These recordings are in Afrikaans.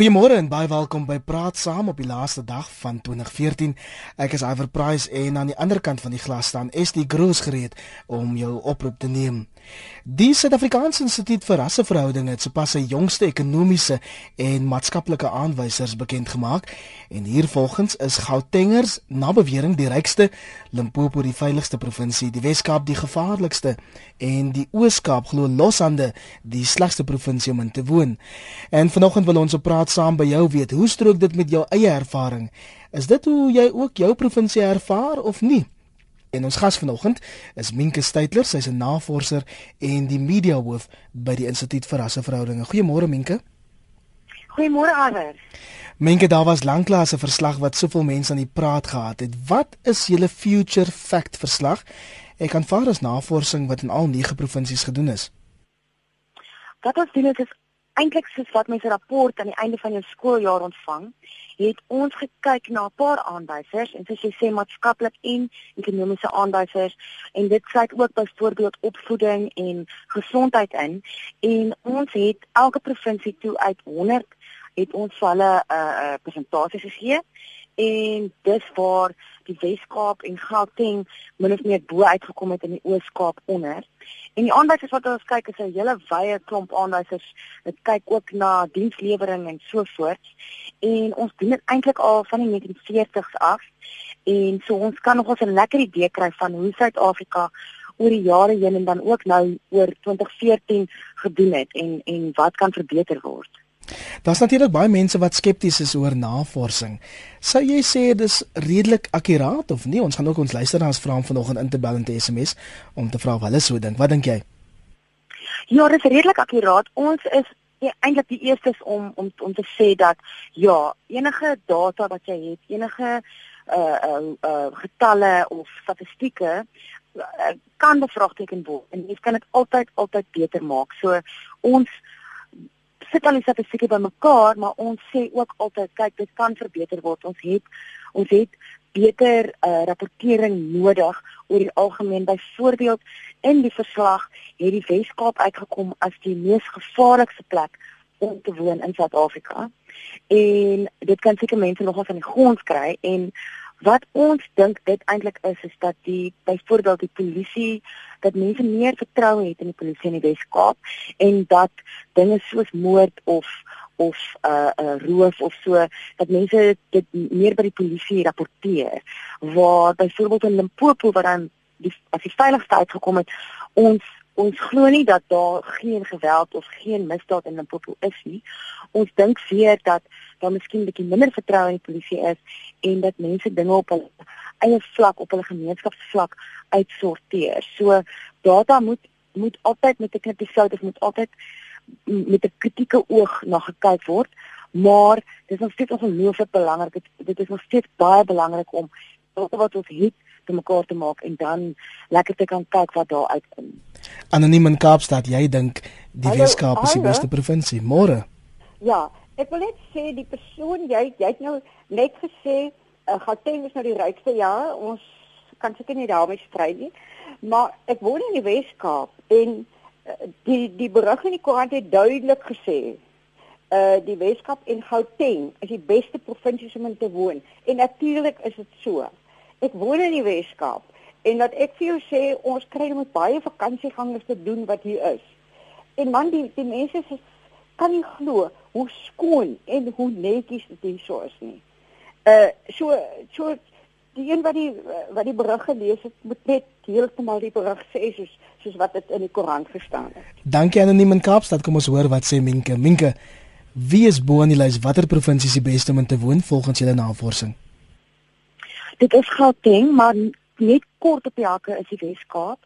Goeiemôre en baie welkom by Praat Saam op die laaste dag van 2014. Ek is Iver Price en aan die ander kant van die glas staan SD Groos gereed om jou oproep te neem. Die Suid-Afrikaanse Instituut vir Rasseverhoudinge het sopas sy jongste ekonomiese en maatskaplike aanwysers bekend gemaak en hiervolgens is Gautengers na bewering die rykste, Limpopo die veiligste provinsie, die Wes-Kaap die gevaarlikste en die Oos-Kaap glo loshande die slegste provinsie om in te woon. En vanoggend wil ons op praat saam by jou weet, hoe strook dit met jou eie ervaring? Is dit hoe jy ook jou provinsie ervaar of nie? En ons gas vanoggend is Minke Steytler, sy's 'n navorser en die media hoof by die Instituut vir Rasseverhoudinge. Goeiemôre Minke. Goeiemôre Ander. Minke, daar was lanklaas 'n verslag wat soveel mense aan die praat gehad het. Wat is julle future fact verslag? Ek kan vaar as navorsing wat in al 9 provinsies gedoen is. Wat ons doen is eintlik soos wat mense rapport aan die einde van jou skooljaar ontvang het ons gekyk na 'n paar aanwysers en soos jy sê maatskaplik en ekonomiese aanwysers en dit sluit ook byvoorbeeld opvoeding en gesondheid in. En ons het elke provinsie toe uit 100 het ons hulle 'n uh, uh, presentasie gegee. En dis waar die Wes-Kaap en Gauteng min of meer bo uitgekom het in die Oos-Kaap onder. En die aanwysers wat ons kyk is 'n hele wye klomp aanwysers. Dit kyk ook na dienslewering en so voort. En ons doen dit eintlik al van die 1940s af. En so ons kan nog ons 'n lekker idee kry van hoe Suid-Afrika oor die jare heen en dan ook nou oor 2014 gedoen het en en wat kan verbeter word. Daar's natuurlik baie mense wat skepties is oor navorsing. Sou jy sê dis redelik akkuraat of nie? Ons gaan ook ons luisteraars vra om vanoggend in te bel en te SMS om te vra wat hulle so dink. Wat dink jy? Ja, dis redelik akkuraat. Ons is ja, eintlik die eerstes om om om te sê dat ja, enige data wat jy het, enige uh uh, uh getalle of statistieke uh, kan bevraagteken word en jy kan dit altyd altyd beter maak. So ons sit al die statistieke bymekaar, maar ons sê ook altyd kyk, dit kan verbeter word. Ons het ons het beter uh, rapportering nodig oor die algemeen. Byvoorbeeld in die verslag het die Wes-Kaap uitgekom as die mees gevaarlikste plek om te woon in Suid-Afrika. En dit kan seker mense nogal van die grond kry en wat ons dink dit eintlik is is dat die byvoorbeeld die polisie dat mense meer vertroue het in die polisie in die Wes-Kaap en dat dinge soos moord of of 'n uh, uh, roof of so dat mense dit meer by die polisie rapporteer. Waar byvoorbeeld in Limpopo waar dan die as die veiligheid uitgekom het ons ons glo nie dat daar geen geweld of geen misdaad in Limpopo is nie ons dink weer dat daar miskien 'n bietjie minder vertroue in die polisie is en dat mense dinge op hulle eie vlak op hulle gemeenskapsvlak uitsorteer. So data moet moet altyd met 'n kritiese sout of moet altyd met 'n kritieke oog na gekyk word, maar dit is nog steeds ongelooflik belangrik. Dit, dit is nog steeds baie belangrik om data wat ons het te mekaar te maak en dan lekker te kan kyk wat daar uitkom. Anoniem in Kaapstad, jy dink die Weskaap is die beste provinsie? Môre. Ja, ek wil net sê die persoon jy jy het nou net gesê uh, Gauteng is nou die rykste ja, ons kan seker nie daarmee stry nie. Maar ek woon in die Wes-Kaap en uh, die die berig in die koerant het duidelik gesê uh die Wes-Kaap en Gauteng is die beste provinsies om in te woon. En natuurlik is dit so. Ek woon in die Wes-Kaap en dat ek vir jou sê ons kry net baie vakansiegangers te doen wat hier is. En man die die mense sê kan nie glo hoe skoon en hoe netjies dit hier so is nie. Uh so so die een wat die wat die berig gelees het moet net heeltemal die berig sê soos soos wat dit in die koerant gestaan het. Dankie anoniem in Kaapstad. Kom ons hoor wat sê Minke. Minke, wie is bo aan die lys watter provinsie is die beste om in te woon volgens julle navorsing? Dit is Gauteng, maar net kort op die hakke is die Wes-Kaap.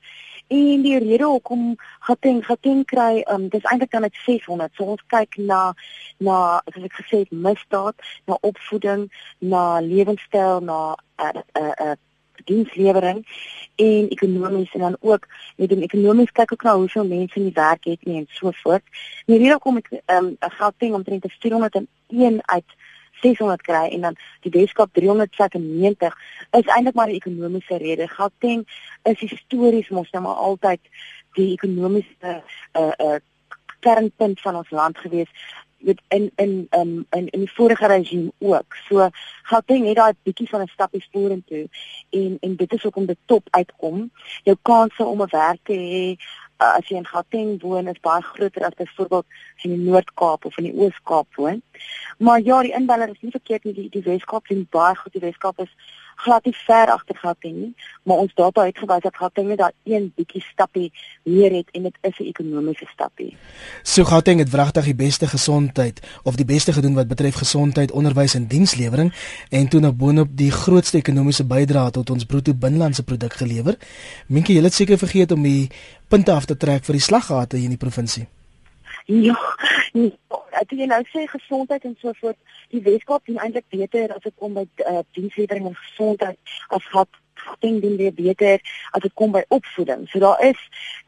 En die rede hoekom Gauteng Gauteng kry, um, dis eintlik dan met 600. So ons kyk na na soos ek gesê het, misdaad, na opvoeding, na lewenstyl, na 'n uh, 'n uh, uh, dienslewering en ekonomies en dan ook met die ekonomies kyk ook na hoeveel mense in die werk het nie en so voort. Die rede hoekom ek ehm um, Gauteng omtrent 401 uit 600 kry en dan die Weskaap 390 is eintlik maar 'n ekonomiese rede. Gauteng is histories mos nou maar altyd die ekonomiese uh uh kernpunt van ons land gewees. met in in um, in in die vorige regime ook. So Gauteng het daai bietjie van 'n stapie vorentoe en en dit is hoekom dit top uitkom. Jou kanse om 'n werk te hê uh, as jy in Gauteng woon is baie groter as byvoorbeeld in die Noord-Kaap of in die Oos-Kaap woon. Maar ja, die inbeller is nie verkeerd nie. Die, die Wes-Kaap doen baie goed. Die Wes-Kaap is glad nie ver agter Gauteng nie, maar ons data het gewys dat Gauteng net daai een bietjie stappie meer het en dit is 'n ekonomiese stappie. So Gauteng het wragtig die beste gesondheid of die beste gedoen wat betref gesondheid, onderwys en dienslewering en toe nog boonop die grootste ekonomiese bydrae tot ons bruto binnelandse produk gelewer. Minkie, jy het seker vergeet om die punte af te trek vir die slaggate hier in die provinsie. Ja, ek jy nou sê gesondheid en so voort. Die Weskaap doen eintlik beter as dit kom by uh, dienslewering en gesondheid as wat ding doen weer beter as dit kom by opvoeding. So daar is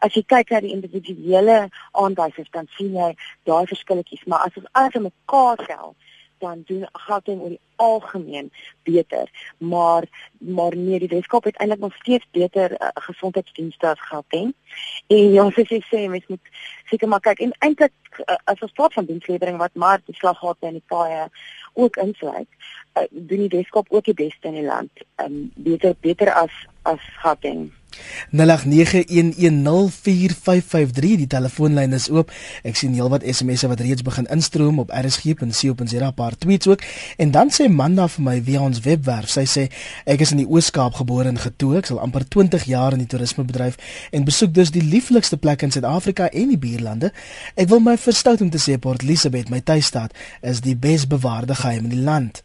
as jy kyk na die individuele aanwysers dan sien jy daai verskilletjies, maar as ons alles aan mekaar tel, dan doen Gauteng oor die algemeen beter, maar maar nee, die Weskaap het eintlik nog steeds beter uh, gesondheidsdienste as Gauteng. En ja, soos ek sê, mens moet seker maar kyk en eintlik uh, as ons praat van dienslewering wat maar die slaggate en die paaie ook insluit, uh, doen die Weskaap ook die beste in die land. Um, beter beter as as Gauteng. 0891104553 die telefoonlyn is oop. Ek sien heelwat SMS'e wat reeds begin instroom op rsg.co.za paar tweets ook. En dan sê Manda vir my via ons webwerf. Sy sê ek is in die Oos-Kaap gebore en getoe. Ek sal amper 20 jaar in die toerismebedryf en besoek dus die lieflikste plekke in Suid-Afrika en die buurlande. Ek wil my verstout om te sê Port Elizabeth, my tuisstad, is die besbewaarde geheim in die land.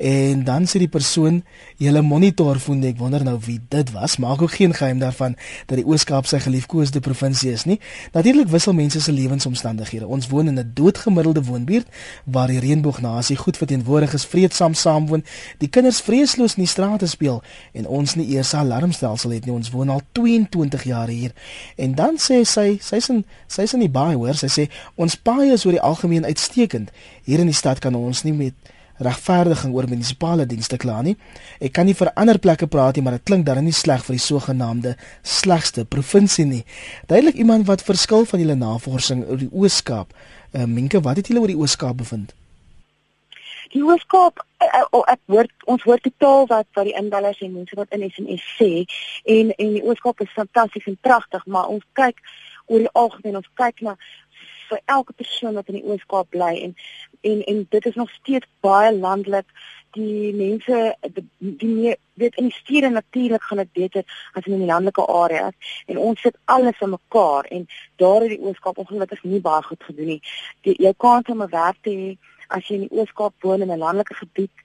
En dan sê die persoon, "Julle monitor voel ek wonder nou wie dit was. Maak ook geen geheim daarvan dat die Oos-Kaap sy geliefkoeste provinsie is nie. Natuurlik wissel mense se lewensomstandighede. Ons woon in 'n doodgemiddelde woonbuurt waar die reënboognasie goed verteenwoordig is, vreedsaam saamwoon, die kinders vreesloos in die strate speel en ons nie eers 'n alarmstelsel het nie. Ons woon al 22 jaar hier." En dan sê sy, sy's in sy's in die baie hoor, sy sê ons paaie is oor die algemeen uitstekend. Hier in die stad kan ons nie met regverdiging oor munisipale dienste kla nie. Ek kan nie vir ander plekke praat nie, maar dit klink dan nie sleg vir die sogenaamde slegste provinsie nie. Duidelik iemand wat verskil van julle navorsing oor die Oos-Kaap. Uh, Minke, wat het julle oor die Oos-Kaap bevind? Die Oos-Kaap, uh, ek hoor ons hoor totaal wat wat die inwoners en mense wat in SMS sê en en die Oos-Kaap is fantasties en pragtig, maar ons kyk oor die algemeen ons kyk na vir elke persoon wat in die Oos-Kaap bly en en en dit is nog steeds baie landelik die mense die, die meer weet in die stede natuurlik gaan dit beter as in die landelike areas en ons sit alles in mekaar en daar het die Oos-Kaap ongelukkig nie baie goed gedoen nie. Die jou kans om 'n werk te hê as jy in die Oos-Kaap woon in 'n landelike gebied,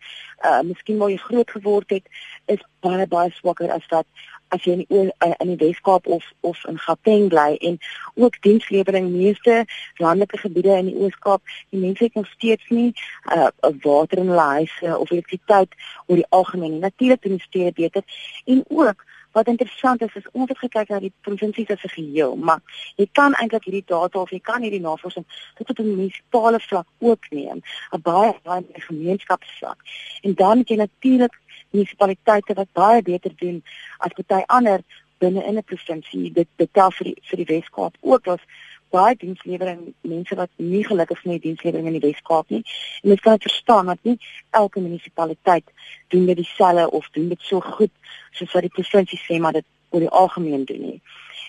uh miskien waar jy groot geword het, is baie baie swakker as wat as jy in die uh, in die Weskaap of of in Gauteng bly en ook dienslewering. Meeste landelike gebiede in die Ooskaap die mense nog steeds nie uh water in hulle huise of elektrisiteit oor die algemeen nie. Natuurlik doen steeds beter. En ook Wat interessant is is ons het gekyk na die provinsies as 'n geheel, maar jy kan eintlik hierdie data of jy kan hierdie navorsing tot op 'n munisipale vlak ook neem, 'n baie baie gemeenskapsvlak. En dan het jy natuurlik munisipaliteite wat baie beter doen as party ander binne in 'n provinsie. Dit betel vir die, vir die Weskaap ook as baie dienslewering mense wat nie gelukkig is met die dienslewering in die Weskaap nie. En mens kan verstaan dat nie elke munisipaliteit doen dit dieselfde of doen dit so goed soos wat die provinsie sê maar dit oor die algemeen doen nie.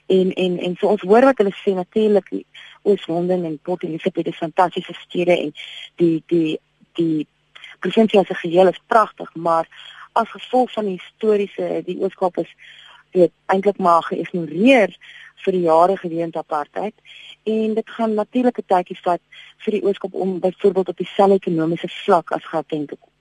En en en so ons hoor wat hulle sê natuurlik Oos-London en Port Elizabeth is fantastiese stede en die die die provinsie as 'n geheel is pragtig, maar as gevolg van die historiese die Oos-Kaap is dit eintlik maar geïgnoreer vir die jare geweend apartheid en dit gaan natuurlike tydjies vat vir die Ooskaap om byvoorbeeld op dieselfde ekonomiese vlak as Gauteng te kom.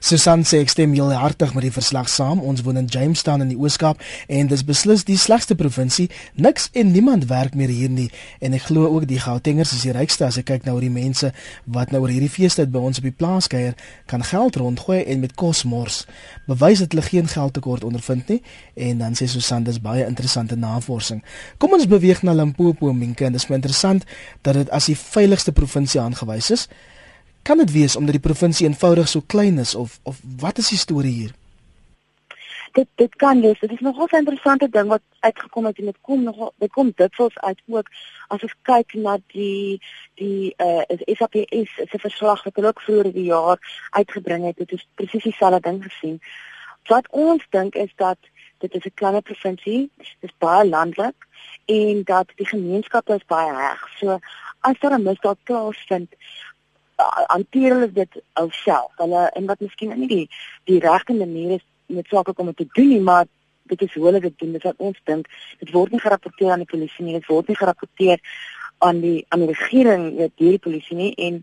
Susan sê ek stem heel hartig met die verslag saam. Ons woon in Jamestown in die Ooskaap en dis beslis die slegste provinsie. Niks en niemand werk meer hier nie en ek glo ook die Gautengers is die rykste as ek kyk na hoe die mense wat nou oor hierdie feestyd by ons op die plaas kuier, kan geld rondgooi en met kos mors. Bewys dat hulle geen geldtekort ondervind nie en dan sê Susan dis baie interessante navorsing. Kom ons beweeg na Limpopo, Minke, dis my interessant dat dit as die veiligste provinsie aangewys is. Kan dit wees omdat die provinsie eenvoudig so klein is of of wat is die storie hier? dit dit kan wees. Dit is nogal 'n interessante ding wat uitgekom het en dit kom nogal dit kom dikwels uit ook as ons kyk na die die uh is SAPS 'n verslag wat hulle ook vroeër die jaar uitgebring het. Dit is presies dieselfde ding gesien. Wat ons dink is dat dit is 'n klein provinsie, dit is baie landelik en dat die gemeenskappe is baie reg. So as daar 'n misdaad plaasvind, hanteer hulle dit alself. Hulle en wat miskien nie die die regte manier is met sake kom te doen nie, maar dit is hoe hulle dit doen. Dit wat ons dink, dit word nie gerapporteer aan die polisie nie, dit word nie gerapporteer aan die aan die regering deur die polisie nie en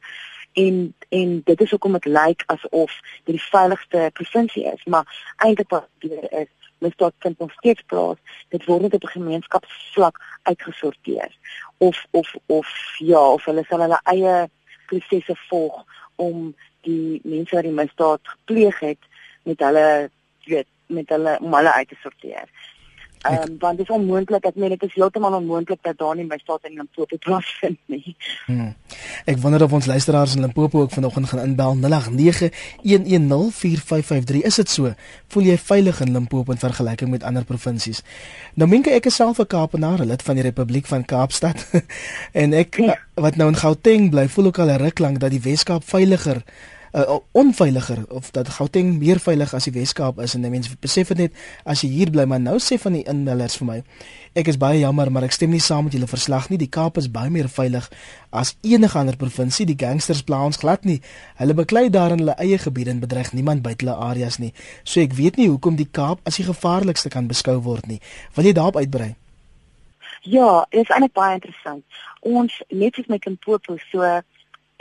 en en dit is hoekom dit lyk asof dit die veiligste provinsie is, maar eintlik wat gebeur is misdaad vind nog steeds plaas. Dit word net op 'n gemeenskapsvlak uitgesorteer. Of of of ja, of hulle sal hulle eie prosesse volg om die mense wat die misdaad gepleeg het met hulle weet met hulle om hulle uit te sorteer. Ehm um, want dit is onmoontlik dat nee, dit is heeltemal onmoontlik dat daar nie my staat in Limpopo plaasvind nie. Hmm. Ek wonder of ons luisteraars in Limpopo ook vanoggend gaan inbel 0891104553. Is dit so? Voel jy veilig in Limpopo in vergelyking met ander provinsies? Nou minke ek is self 'n Kaapenaar, lid van die Republiek van Kaapstad en ek ja. wat nou in Gauteng bly, voel ook al 'n ruk lank dat die Weskaap veiliger uh, onveiliger of dat Gauteng meer veilig as die Weskaap is. En mense besef dit net as jy hier bly maar nou sê van die inmellers vir my ek is baie jammer maar ek stem nie saam met julle verslag nie. Die Kaap is baie meer veilig as enige ander provinsie. Die gangsters pla ons glad nie. Hulle beklei daar in hulle eie gebiede en bedreig niemand buite hulle areas nie. So ek weet nie hoekom die Kaap as die gevaarlikste kan beskou word nie. Wil jy daarop uitbrei? Ja, dit is eintlik baie interessant. Ons net soos my Limpopo so uh,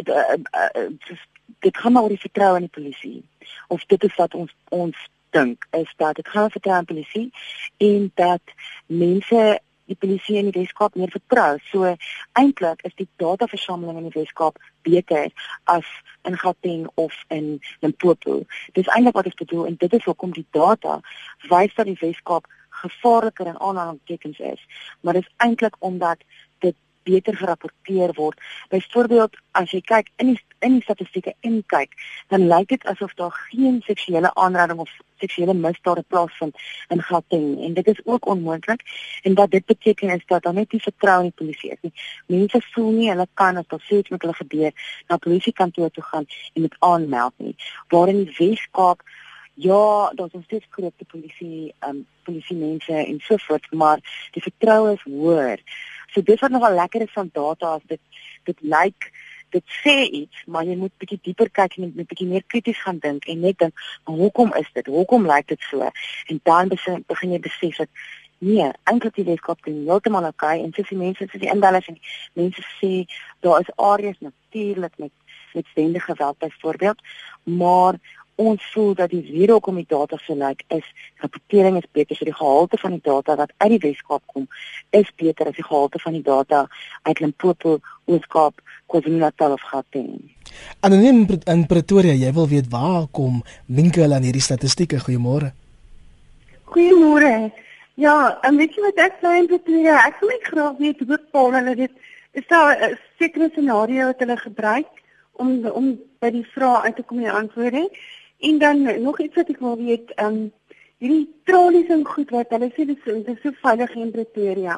uh, uh, dit gaan maar oor die vertroue in die polisie. Of dit is wat ons ons dink is dat dit gaan vertroue in die polisie en dat mense die polisie in die Weskaap meer vertrou. So eintlik is die dataversameling in die Weskaap beter as in Gauteng of in Limpopo. Dis eintlik wat ek bedoel en dit is hoekom die data wys dat die Weskaap gevaarliker in aanhalingstekens is. Maar dit is eintlik omdat beter gerapporteer word. Byvoorbeeld as jy kyk in die in die statistieke en kyk, dan lyk dit asof daar geen seksuele aanranding of seksuele misdade plaasvind in Gauteng en dit is ook onmoontlik en wat dit beteken is dat daar net nie vertroue in die polisie is nie. Mense voel nie hulle kan as daar iets met hulle gebeur na polisiekantoor toe gaan en dit aanmeld nie. Waar in die Wes-Kaap Ja, daar is steeds korrupte polisie, ehm um, polisie mense en so voort, maar die vertroue is hoër. So dis wat nogal lekker is van data as dit dit lyk dit sê iets, maar jy moet bietjie dieper kyk en net bietjie meer krities gaan dink en net dink, hoekom is dit? Hoekom lyk dit so? En dan begin begin jy besef dat nee, eintlik die wetenskap doen heeltemal oukei en die mense soos die indellers en mense sê daar is areas natuurlik met met stendige geweld byvoorbeeld, maar ons voel dat die rede hoekom die data so lyk is rapportering is beter so die gehalte van die data wat uit die Weskaap kom is beter as die gehalte van die data uit Limpopo, Ooskaap, KwaZulu-Natal of Gauteng. Anoniem in Pretoria, jy wil weet waar kom Minkel aan hierdie statistieke? Goeiemôre. Goeiemôre. Ja, en weet jy wat ek sê in Pretoria, ek wil net graag weet hoe bepaal hulle dit? Is daar 'n sekere scenario wat hulle gebruik om om by die vrae uit te kom en antwoorde? En dan nog iets wat ek wil weet, ehm um, hierdie tralies en goed wat hulle sê dit is, is so veilig in Pretoria.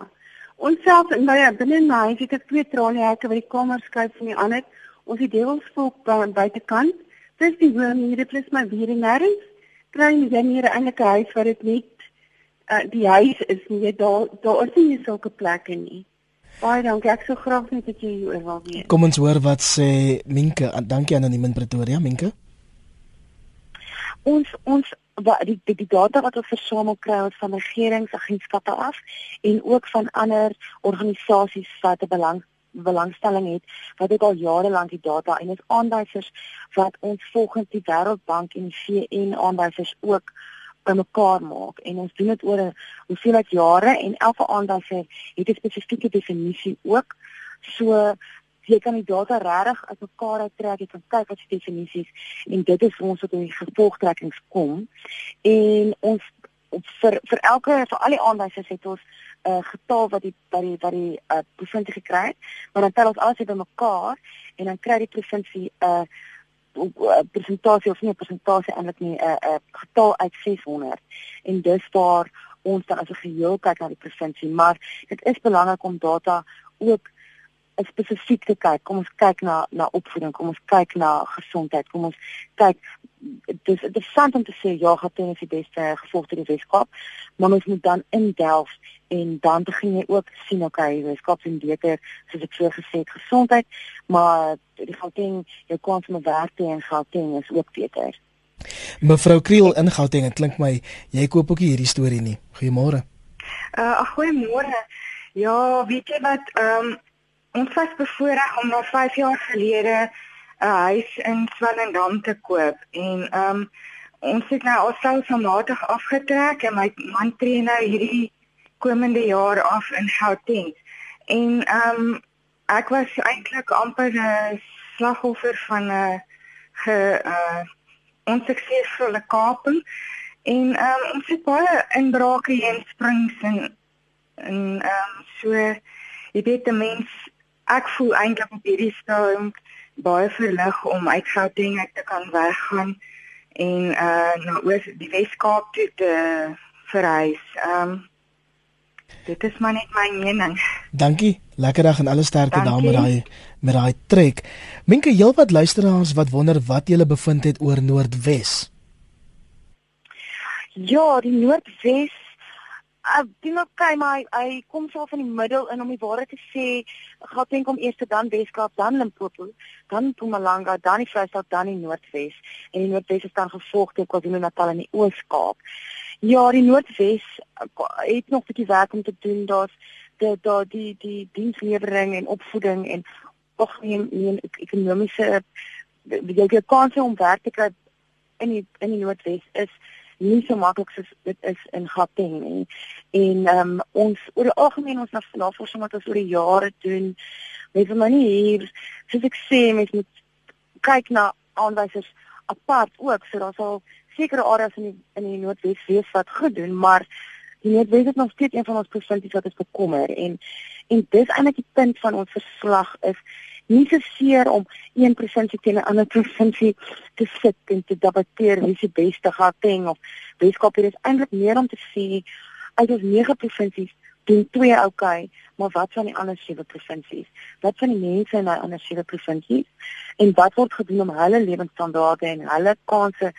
Ons self in my binne in my het ek twee traliehekke wat die kamer skuif van die ander. Ons het deelsvolk buitekant. Dis die woon hier plus my weer en nêrens. Kry jy nie 'n enige huis wat dit net uh, die huis is nie. Daar daar is nie sulke plekke nie. Baie dankie. Ek sou graag net dat jy oor wil weet. Kom ons hoor wat sê Minke. Dankie aan anoniem in Pretoria, Minke ons ons wat die, die die data wat ons versamel kry ons van regeringsagentskappe af en ook van ander organisasies wat 'n belang belangstelling het wat ook al jare lank die data en ons aanwysers wat ons volgens die Wêreldbank en die VN aanwysers ook bymekaar maak. En ons doen dit oor 'n hoeveelheid jare en elke aanwyser het 'n spesifieke definisie ook. So jy kan die data regtig uit mekaar uittrek, jy kan kyk wat se definisies en dit is ons wat in die gevolgtrekkings kom. En ons vir vir elke vir al die aanwysers het ons 'n uh, getal wat die wat die wat die uh, provinsie gekry het, maar dan tel ons alles bymekaar en dan kry die provinsie 'n uh, persentasie of nie 'n persentasie eintlik nie 'n uh, 'n uh, getal uit 600 en dis waar ons dan as 'n geheel kyk na die provinsie. Maar dit is belangrik om data ook spesifiek te kyk. Kom ons kyk na na opvoeding, kom ons kyk na gesondheid, kom ons kyk dis interessant om te sê ja, Gauteng is die beste gevolg in die Weskaap, maar ons moet dan indelf en dan begin jy ook sien okay, Weskaap is beter soos ek voor gesê het gesondheid, maar die Gauteng, jou kans om 'n werk te hê in Gauteng is ook beter. Mevrou Kriel in Gauteng, dit klink my jy koop ook hierdie storie nie. Goeiemôre. Uh goeiemôre. Ja, weet jy wat, ehm um, ons was bevoorreg om na 5 jaar gelede 'n huis in Swellendam te koop en ehm um, ons het nou alself vanmatig afgetrek en my man tree nou hierdie komende jaar af in Gauteng. En ehm um, ek was eintlik amper 'n slagoffer van 'n ge uh onsuksesvolle kaping en ehm um, ons het baie inbrake in Springs en en ehm um, so jy weet die mens ek voel eintlik op hierdie stadium baie verlig om uit Gauteng uit te kan weggaan en uh na oor die Weskaap toe te verhuis. Ehm um, dit is maar net my mening. Dankie. Lekker dag en alle sterkte daar met daai met daai trek. Minke heelwat luisteraars wat wonder wat jy bevind het oor Noordwes. Ja, die Noordwes Okay, maar hy, kom so van die middel in om die waarheid te sê. Gaan dink om eers dan Weskaap, dan Limpopo, dan Mpumalanga, dan die Vrystaat, dan die Noordwes. En die Noordwes is dan gevolg deur KwaZulu-Natal en die Oos-Kaap. Ja, die Noordwes het nog 'n bietjie werk om te doen. Daar's die daar die die dienslewering en opvoeding en ook nie nie ekonomiese die die kanse om werk te kry in die in die Noordwes is nie so maklik soos dit is in Gauteng nie. En ehm um, ons oor die algemeen ons navorsing wat ons oor die jare doen, mense maar nie hier soos ek sê mense moet kyk na aanwysers apart ook, so daar's al sekere areas in die in die Noordwes wees wat goed doen, maar die Noordwes is nog steeds een van ons provinsies wat ons bekommer en en dis eintlik die punt van ons verslag is nie so seer om een provinsie teen 'n ander provinsie te sit en te debatteer wie se beste Gauteng of Weskaap hier is eintlik meer om te sê uit ons nege provinsies doen twee oukei, okay, maar wat van die ander sewe provinsies? Wat van die mense in daai ander sewe provinsies? En wat word gedoen om hulle lewensstandaarde en hulle kansse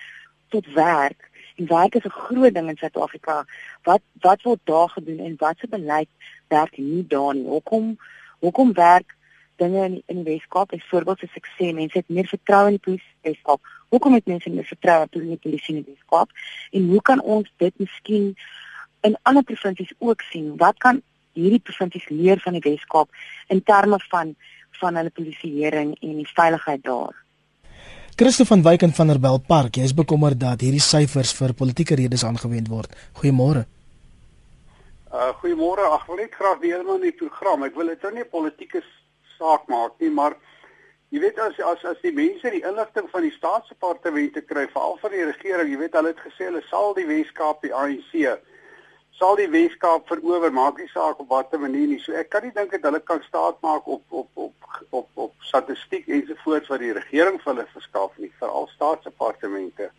tot werk? En werk is 'n groot ding in Suid-Afrika. Wat wat word daar gedoen en wat se beleid werk nie daar nie? Hoekom hoekom werk dinge in in die Weskaap byvoorbeeld soos ek sê mense het meer vertroue in die polisie in die Weskaap. Hoekom het mense meer vertroue in die polisie in die Weskaap? En hoe kan ons dit miskien in ander provinsies ook sien? Wat kan hierdie provinsies leer van die Weskaap in terme van van hulle polisieering en die veiligheid daar? Christo van Wyk in Vanderbijl Park, jy is bekommerd dat hierdie syfers vir politieke redes aangewend word. Goeiemôre. Uh goeiemôre. Ag, wil net graag man in die program. Ek wil dit nou nie politieke saak maak nie, maar jy weet as as as die mense die inligting van die staatsdepartemente kry, veral van die regering, jy weet hulle het gesê hulle sal die Weskaap die ANC sal die Weskaap verower, maak nie saak op watter manier nie. So ek kan nie dink dat hulle kan staat maak op op op op op statistiek ensovoorts wat die regering vir hulle verskaf nie, veral staatsdepartemente.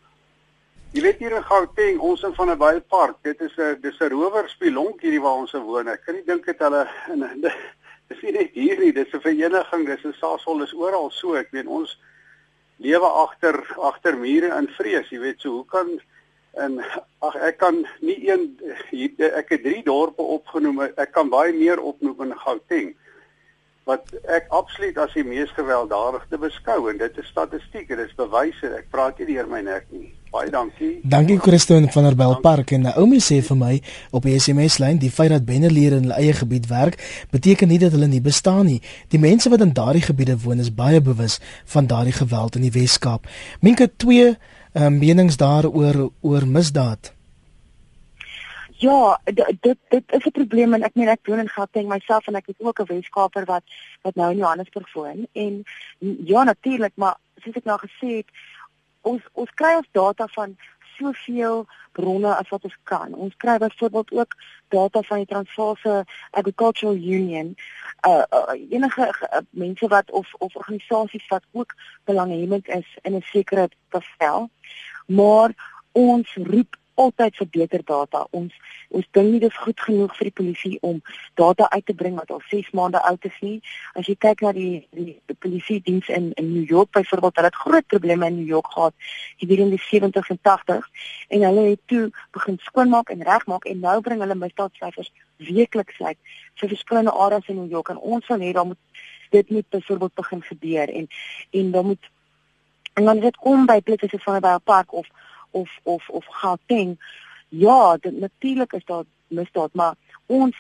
Jy weet hier in Gauteng, ons in van 'n baie park, dit is 'n dis 'n rowerspilonk hierdie waar ons woon. Ek kan nie dink dat hulle in dis nie net hier nie, dis 'n vereniging, dis 'n Sasol is oral so. Ek weet ons lewe agter agter mure in vrees, jy weet, so hoe kan en ag ek kan nie een ek het drie dorpe opgenoem, ek kan baie meer opnoem in Gauteng wat ek absoluut as die mees gewelddadige beskou en dit is statistiek, dit is bewyse. Ek praat nie deur my nek nie. Baie dankie. Dankie Christoen van der Bell Park en Naomi sê vir my op die SMS lyn die feit dat bennerleer in hulle eie gebied werk beteken nie dat hulle nie bestaan nie. Die mense wat in daardie gebiede woon is baie bewus van daardie geweld in die Wes-Kaap. Minke twee um, menings daaroor oor misdaad. Ja, dit dit is 'n probleem en ek meen ek woon in Gauteng myself en ek is ook 'n Weskaper wat wat nou in Johannesburg woon en ja natuurlik, maar soos ek nou gesê het, ons ons kry ons data van soveel bronne as wat ons kan. Ons kry byvoorbeeld ook data van die Transvaalse Agricultural Union. Uh, uh enige uh, mense wat of of organisasies wat ook belanghebbend is in 'n sekere bevel. Maar ons roep altyd vir beter data. Ons ons dink nie dis goed genoeg vir die polisie om data uit te bring wat al 6 maande oud is nie. As jy kyk na die die, die polisie diens in in New York byvoorbeeld, hulle het groot probleme in New York gehad hier in die 70s en 80s en hulle het toe begin skoonmaak en regmaak en nou bring hulle misdaadsyfers weekliks uit vir verskillende areas in New York en ons wil hê dan moet dit moet byvoorbeeld begin gebeur en en dan moet en dan dit kom by plekke soos van by 'n park of of of of Gauteng. Ja, dit natuurlik is daar misdaad, maar ons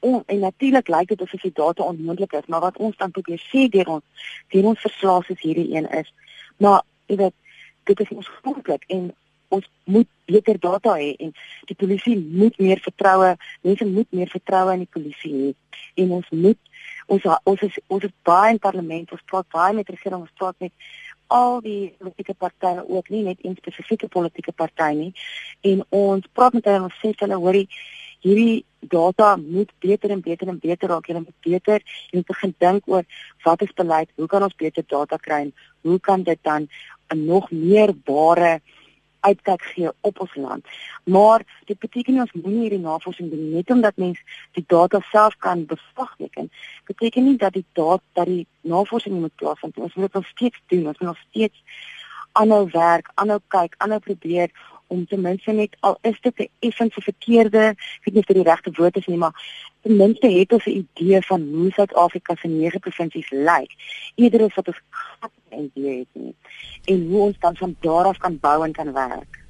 on, en natuurlik lyk dit asof die data onmoontlik is, maar wat ons dan probeer sê deur ons deur ons verslae soos hierdie een is. Maar jy weet, dit is ons grondwet en ons moet beter data hê en die polisie moet meer vertroue, mense moet meer vertroue in die polisie hê en ons moet ons ons is ons is baie in parlement, ons praat baie met regering, ons praat met al die politieke partye ook nie net een spesifieke politieke party nie. En ons praat met hulle en ons sê hulle hoorie hierdie data moet beter en beter en beter raak. En moet beter en begin dink oor wat is beleid hoe kan ons beter data kry en hoe kan dit dan 'n nog meer ware uitkyk gee op ons land. Maar dit beteken nie ons moenie hierdie navorsing doen net omdat mens die data self kan bevraagteken. Beteken nie dat die data dat die navorsing moet plaasvind. Ons moet dit nog steeds doen. Ons moet nog steeds aanhou werk, aanhou kyk, aanhou probeer om ten minste net al is dit 'n effens verkeerde, ek weet nie of dit die regte woord is nie, maar ten minste het ons 'n idee van hoe Suid-Afrika se nege provinsies lyk. Eerder as wat ons 'n idee het nie en hoe ons dan van daar af kan bou en kan werk.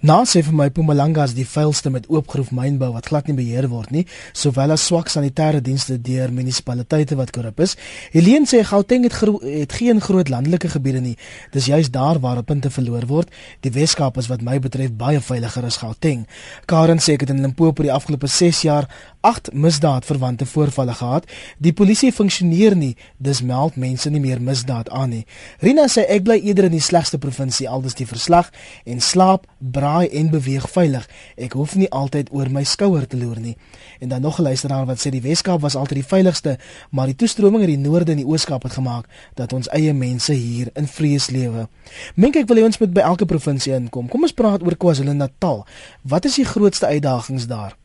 Na sê vir my Mpumalanga is die vuilste met oopgroef mynbou wat glad nie beheer word nie, sowel as swak sanitêre dienste deur munisipaliteite wat korrup is. Helene sê Gauteng het, het geen groot landelike gebiede nie. Dis juist daar waar punte verloor word. Die Weskaap is wat my betref baie veiliger as Gauteng. Karen sê ek het in Limpopo die afgelope 6 jaar 8 misdaadverwante voorvalle gehad. Die polisie funksioneer nie, dis meld mense nie meer misdaad aan nie. Rina sê ek bly eerder in die slegste provinsie aldus die verslag en slaap braai en beweeg veilig. Ek hoef nie altyd oor my skouer te loer nie. En dan nog 'n luisteraar wat sê die Weskaap was altyd die veiligste, maar die toestroming in die noorde en die ooskaap het gemaak dat ons eie mense hier in vrees lewe. Mink ek wil hê ons moet by elke provinsie inkom. Kom ons praat oor KwaZulu-Natal. Wat is die grootste uitdagings daar?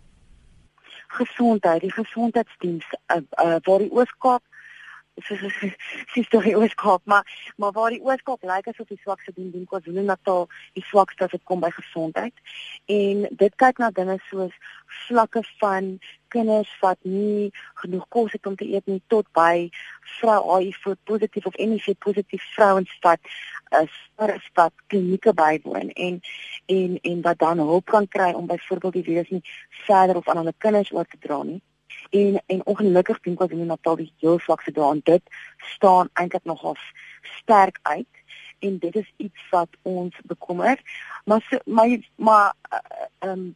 Gesondheid, die gesondheidsdiens uh, uh, waar die ooskaap sies tog die Ooskaap maar maar waar die Ooskaap lyk asof die swakste doen doen KwaZulu-Natal die swakste as dit kom by gesondheid. En dit kyk na dinge soos vlakke van kinders wat nie genoeg kos het om te eet nie tot by vrou HIV positief of HIV positief vrouens wat is wat klinieke bywoon en en en wat dan hulp kan kry om byvoorbeeld die virus nie verder of aan hulle kinders oor te dra nie en en ongelukkig dink ek hulle Natal die heel swakste daan dit staan eintlik nogal sterk uit. En dit is iets wat ons bekommer. Maar so, maar maar eh, ehm uh, um,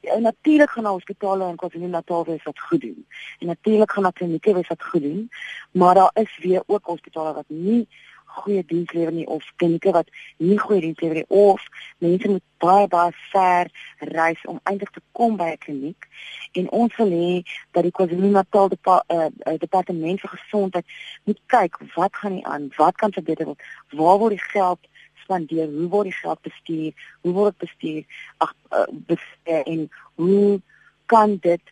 Ja, natuurlik gaan hospitale en KwaZulu-Natal wees wat goed doen. En natuurlik gaan klinieke wees wat goed doen, maar daar is weer ook hospitale wat nie goeie diens lewer nie of klinieke wat nie goeie diens lewer nie of mense moet baie baie ver reis om eintlik te kom by 'n kliniek. En ons wil hê dat die KwaZulu-Natal depa, uh, departement vir gesondheid moet kyk wat gaan nie aan wat kan verbeter word waar word die geld spandeer hoe word die geld bestuur hoe word dit bestuur? Ag uh, bestuur en hoe kan dit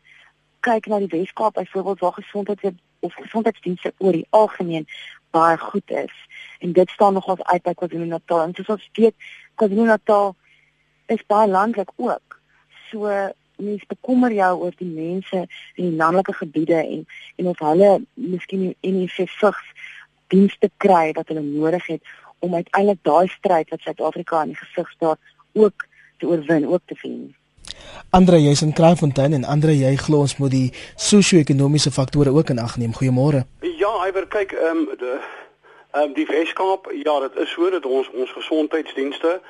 kyk na die Weskaap byvoorbeeld waar gesondheid of gesondheidsdienste oor die algemeen baie goed is en dit staan nogals uit by KwaZulu-Natal en soos ons weet KwaZulu-Natal is baie landlik ook so mens bekommer jou oor die mense in die landelike gebiede en en of hulle miskien enige vigs dienste kry wat hulle nodig het om uiteindelik daai stryd wat Suid-Afrika in die gesig staar ook te oorwin ook te wen. Andre jy's in Kraaifontein en Andre jy glo ons moet die sosio-ekonomiese faktore ook in ag neem. Goeiemôre. Ja, iwer kyk ehm um, Ehm um, die Weskaap, ja, dit is so dat ons ons gesondheidsdienste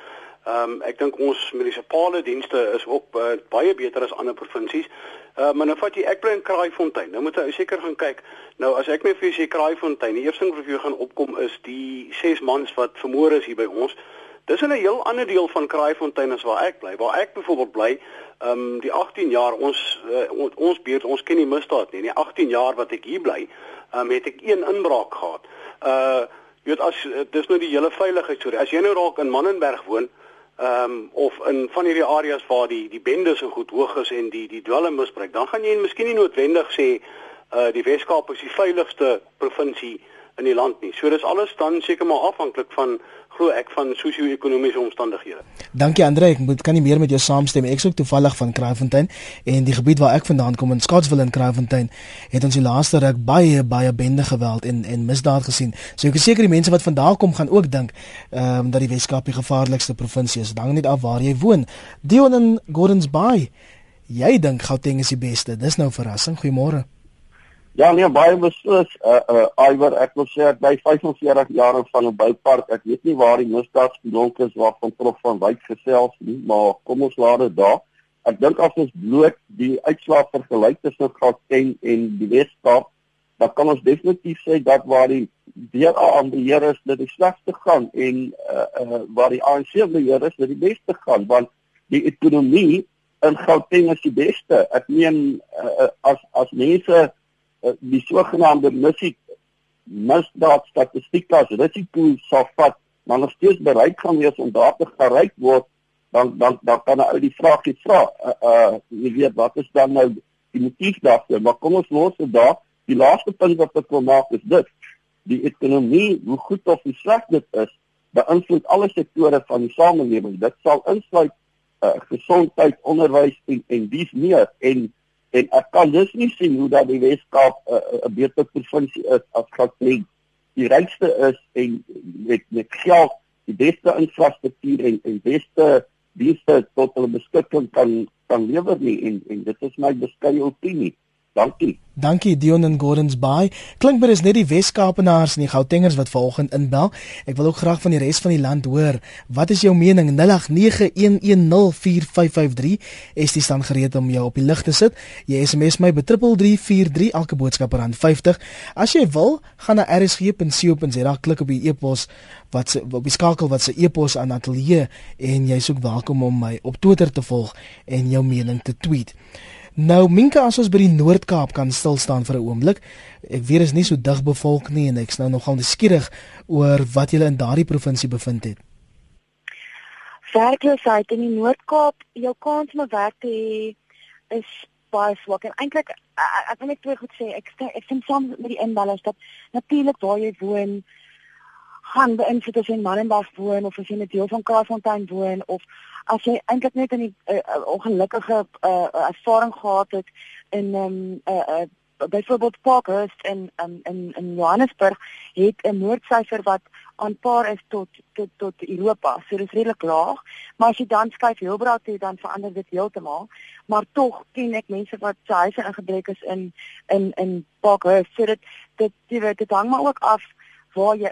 Ehm um, ek dink ons munisipale dienste is ook uh, baie beter as ander provinsies. Ehm uh, maar nou vat jy ek bly in Kraaifontein. Nou moet jy seker gaan kyk. Nou as ek net vir jou sê Kraaifontein, die eerste ding wat vir jou gaan opkom is die ses mans wat vermoor is hier by ons. Dis 'n heel ander deel van Kraaifontein as waar ek bly. Waar ek byvoorbeeld bly, ehm um, die 18 jaar ons uh, ons buurt, ons ken nie misdaad nie. In die 18 jaar wat ek hier bly, ehm um, het ek een inbraak gehad. Uh jy weet as dis nou die hele veiligheid storie. As jy nou raak in Mannenberg woon, ehm um, of in van hierdie areas waar die die bende so goed hoog is en die die dwelm misbruik, dan gaan jy miskien nie noodwendig sê uh die Weskaap is die veiligste provinsie in die land nie. So dis alles dan seker maar afhanklik van glo ek van sosio-ekonomiese omstandighede. Dankie Andre, ek moet kan nie meer met jou saamstem. Ek sou toevallig van Kraaifontein en die gebied waar ek vandaan kom in Scottsville in Kraaifontein het ons die laaste ruk baie baie bende geweld en en misdaad gesien. So ek is seker die mense wat vandaan kom gaan ook dink ehm um, dat die Weskaap die gevaarlikste provinsie is. Dan net af waar jy woon. Dion in Gordons Bay. Jy dink Gauteng is die beste. Dis nou 'n verrassing. Goeiemôre. Ja nee baie beslis uh uh Iwer ek wil sê ek by 45 jaar van 'n boupark. Ek weet nie waar die misdaadspionk is waarvan prof van Wyk gesels nie maar kom ons laat dit daar. Ek dink as ons bloot die uitslae vergelyk tussen Gauteng en die Weskaap dan kan ons definitief sê dat waar die DA aan beheer is dit die slegste gaan en uh uh waar die ANC beheer is dit die beste gaan want die ekonomie in Gauteng is die beste. Ek meen uh, as as mense Eh, die sogenaamde missie misdaad statistiek as risiko sal vat, maar nog steeds bereik gaan wees om daar te bereik word, dan dan dan kan 'n ou die vraagie vra, uh, uh jy weet wat is dan nou die motief daarvoor? Maar kom ons los dit daar. Die laaste punt wat ek wil maak is dit. Die ekonomie, hoe goed of hoe sleg dit is, beïnvloed alle sektore van die samelewing. Dit sal insluit uh, gesondheid, onderwys en en dies meer en en ek kan dus nie sien hoe dat die Weskaap 'n uh, 'n beter provinsie is as Gauteng. Die rykste is en met met geld die beste infrastruktuur en en beste dienste tot hulle beskikking kan kan lewer nie en en dit is my beskeie opinie. Dankie. Dankie Dion en Gordons Bay. Klink maar is net die Wes-Kaapenaars en die Gautengers wat vanoggend inbel. Ek wil ook graag van die res van die land hoor. Wat is jou mening? 0891104553. Is dit dan gereed om jou op die lig te sit? Jy SMS my betrippel 343 elke boodskap rand 50. As jy wil, gaan na rsg.co.za klik op die e-pos wat se op die skakel wat se e-pos aan ateljee en jy's ook welkom om my op Twitter te volg en jou mening te tweet. Nou Minka as ons by die Noord-Kaap kan stil staan vir 'n oomblik. Ek weet is nie so dig bevolk nie en ek's nou nogal nuuskierig oor wat julle in daardie provinsie bevind het. Werkloosheid in die Noord-Kaap, jou kans om 'n werk te hê is baie swak en eintlik ek wil net twee goed sê. Ek ek sien soms met die inbellers dat natuurlik waar jy woon gaan beïnvloed as jy in Mannenberg woon of as jy in 'n deel van Kraaifontein woon of as jy eintlik net die uh, uh, ongelukkige uh, ervaring gehad het in ehm um, uh, uh, byvoorbeeld Parkhurst in um, in in Johannesburg het 'n moordsyfer wat aanpaar is tot tot tot Europa. So dit is redelik laag, maar as jy dan skuif Hilbra toe dan verander dit heeltemal. Maar tog ken ek mense wat se huise ingebreek is in in in Parkhurst. So dit dit dit, dit hang maar ook af waar jy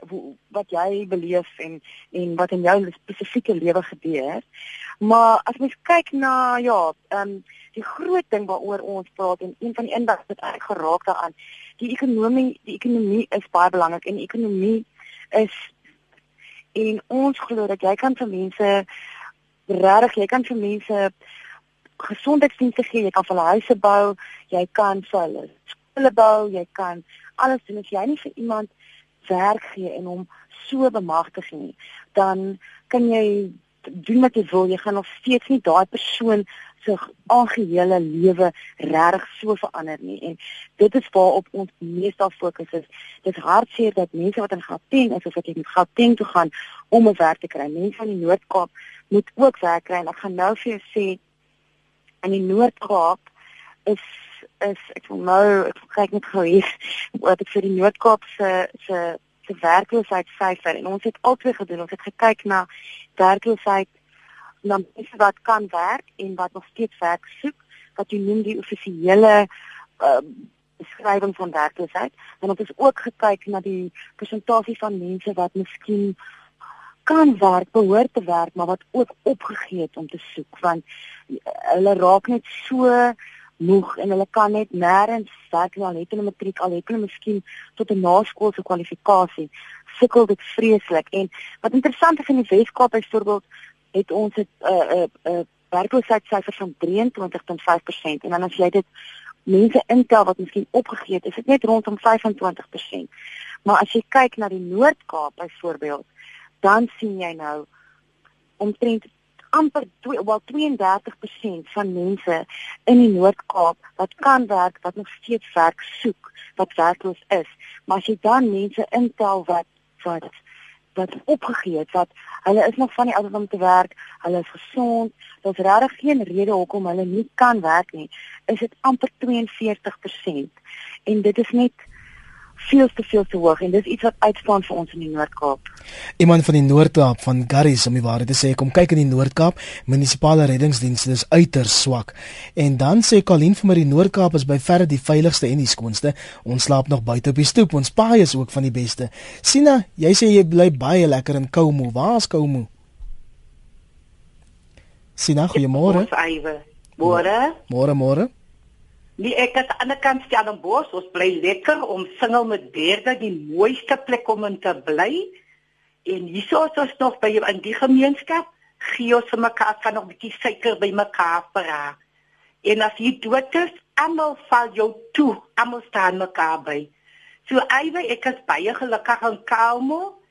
wat jy beleef en en wat in jou spesifieke lewe gebeur. Maar as mens kyk na ja, ehm um, die groot ding waaroor ons praat en een van die indags wat ek geraak daaraan, die ekonomie, die ekonomie is baie belangrik en ekonomie is en ons glo dat jy kan vir mense regtig, jy kan vir mense gesondheidsdienste gee, jy kan vir hulle huise bou, jy kan vir hulle skole bou, jy kan alles doen as jy nie vir iemand werk gee en hom so bemagtig nie, dan kan jy doen wat jy wil, jy gaan nog steeds nie daai persoon se aangehele lewe reg so verander nie. En dit is waarop ons meestal fokus is. Dit hartseer dat mense wat in Gauteng is of wat jy moet Gauteng toe gaan om 'n werk te kry. Mense van die Noord-Kaap moet ook werk kry en ek gaan nou vir jou sê in die Noord-Kaap is is ek wil nou ek kyk net gou hier wat ek vir die Noord-Kaap se se se werkloosheidsyfer en ons het altyd gedoen ons het gekyk na werkloosheid na mense wat kan werk en wat nog steeds werk soek wat jy noem die offisiële uh, beskrywing van werkloosheid en ons het ook gekyk na die persentasie van mense wat miskien kan werk, behoort te werk, maar wat ook opgegee het om te soek want hulle raak net so moeg en hulle kan net nêrens werk nie al het hulle matriek al het hulle miskien tot 'n naskoolse kwalifikasie. Sukkel dit vreeslik. En wat interessant is in die Weskaap byvoorbeeld het ons 'n 'n 'n werkloosheidsyfer van 23.5% en dan as jy dit mense intel wat miskien opgegee het is dit net rondom 25%. Maar as jy kyk na die Noord-Kaap byvoorbeeld dan sien jy nou omtrent amper wel 32% van mense in die Noord-Kaap wat kan werk, wat nog steeds werk soek, wat werkloos is. Maar as jy dan mense intel wat wat wat opgegee het, wat hulle is nog van die ouderdom te werk, hulle is gesond, daar's regtig geen rede hoekom hulle nie kan werk nie. Is dit amper 42% en dit is net veel te veel te hoog en dis iets wat uitstaan vir ons in die Noord-Kaap. Iemand van die Noord-Kaap van Garris om die waarheid te sê, kom kyk in die Noord-Kaap, munisipale reddingsdienste is uiters swak. En dan sê Colleen vir my die Noord-Kaap is by verre die veiligste en die skoonste. Ons slaap nog buite op die stoep. Ons paai is ook van die beste. Sina, jy sê jy bly baie lekker in Koumo. Waar is Koumo? Sina, goeiemôre. Môre. Môre, môre. Nee, ek het aan die ander kant Stellenbosch, ons bly lekker om singel met derde die mooiste plek om in te bly. En hierso is ons nog by in die gemeenskap, gee ons vir mekaar van nog 'n bietjie suiker by mekaar vra. En as jy dood is, almal val jou toe, almal staan mekaar by. So ewe ek is baie gelukkig in Kalmo.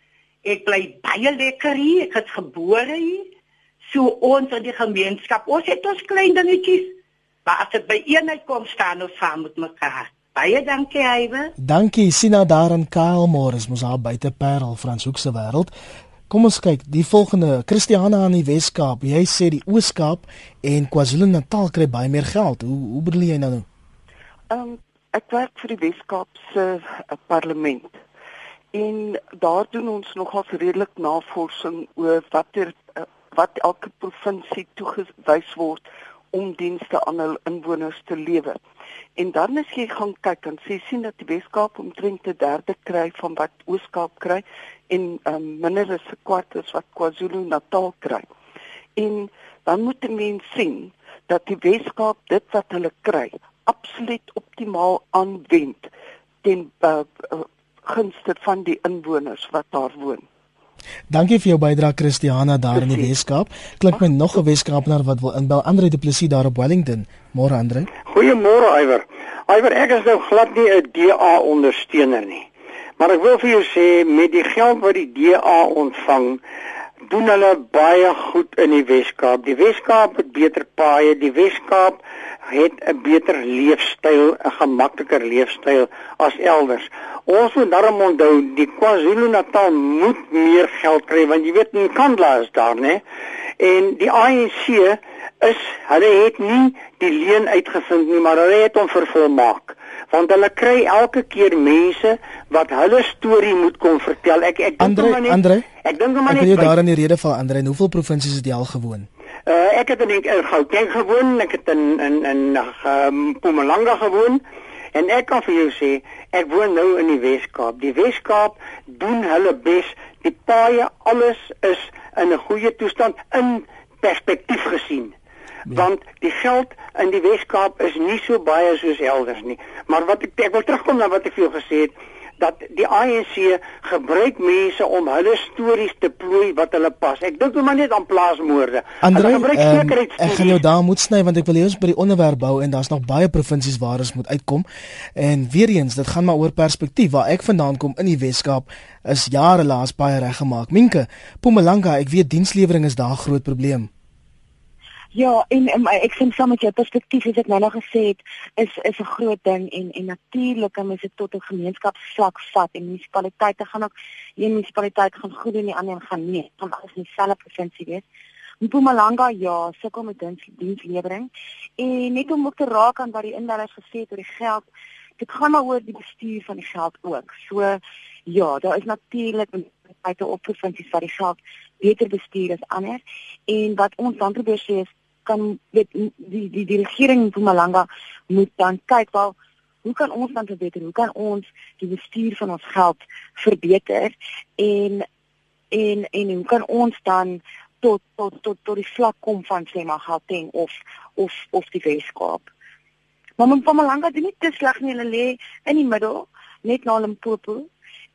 Ek bly baie lekker hier, ek het gebore hier. So ons in die gemeenskap, ons het ons klein dingetjies Maar as dit by eenheid kom staan ons saam met mekaar. Baie dankie, Eywe. Dankie Sina daar in Kaalmoor is mos al buite Parel Franshoek se wêreld. Kom ons kyk, die volgende Christiana aan die Wes-Kaap. Jy sê die Oos-Kaap en KwaZulu-Natal kry baie meer geld. Hoe hoe bedoel jy nou? Ehm um, ek werk vir die Wes-Kaap se uh, parlement. En daar doen ons nogal redelik navorsing oor watter uh, wat elke provinsie toegewys word om dienste aan hul inwoners te lewer. En dan as jy gaan kyk dan sê sien dat die Weskaap omtrent 'n derde kry van wat Ooskaap kry en um, minder as 'n kwart as wat KwaZulu-Natal kry. En dan moet die mens sien dat die Weskaap dit wat hulle kry absoluut optimaal aanwend ten uh, uh, gunste van die inwoners wat daar woon. Dankie vir jou bydrae Christiana daar in die Weskaap. Klink my nog 'n Weskaapenaar wat wil inbel Andre Du Plessis daar op Wellington. Môre Andre. Goeiemôre Iwer. Iwer, ek is nou glad nie 'n DA ondersteuner nie. Maar ek wil vir jou sê met die geld wat die DA ontvang, doen hulle baie goed in die Weskaap. Die Weskaap het beter paaie, die Weskaap het 'n beter leefstyl, 'n gemakliker leefstyl as elders. Ons moet daarom onthou die KwaZulu-Natal moet meer geld kry want jy weet in Kandla is daar, né? En die ANC is hulle het nie die leen uitgevind nie, maar hulle het hom vervolmaak want hulle kry elke keer mense wat hulle storie moet kom vertel. Ek ek dink maar net Andre, ek dink maar net Ek wil jou daar in die rede val Andre, in hoeveel provinsies het jy al gewoon? Uh, ek het in, in Gauteng gewoon, ek het in in in um, Mpumalanga gewoon en ek kan vir jou sê, ek woon nou in die Wes-Kaap. Die Wes-Kaap doen hulle bes. Die paaie alles is in 'n goeie toestand in perspektief gesien. Ja. Want die geld in die Wes-Kaap is nie so baie soos elders nie. Maar wat ek ek wil terugkom na wat ek vir jou gesê het dat die ANC gebruik mense om hulle stories te plooi wat hulle pas. Ek dink maar net aan plaasmoorde. Hulle gebruik um, sekerheid. Ek gaan jou daar moet sny want ek wil eers by die onderwerp bou en daar's nog baie provinsies waar ons moet uitkom. En weer eens, dit gaan maar oor perspektief. Waar ek vandaan kom in die Weskaap is jare laas baie reggemaak. Minke, Mpumalanga, ek weet dienslewering is daar groot probleem. Ja, en, en ek sien saam met jou perspektief is dit nou nog gesê het is is 'n groot ding en en natuurlik mens dit tot 'n gemeenskapsvlak vat en munisipaliteite gaan ook een munisipaliteit gaan goed doen die ander gaan nie want alles in dieselfde provinsie wees. Mpumalanga ja, sukkel met diens, dienslewering en net om ook te raak aan wat die inwoners gesê het oor die geld, dit gaan maar oor die bestuur van die geld ook. So ja, daar is natuurlik munisipaliteite op provinsies wat die geld beter bestuur as ander en wat ons dan probeer sê is kan weet die die die regering in Mpumalanga moet dan kyk wel hoe kan ons dan verbeter? Hoe kan ons die bestuur van ons geld verbeter en en en hoe kan ons dan tot tot tot tot die vlak kom van sê maar Gauteng of of of die Weskaap? Maar Mpumalanga doen nie te sleg nie. Hulle lê in die middel, net na Limpopo.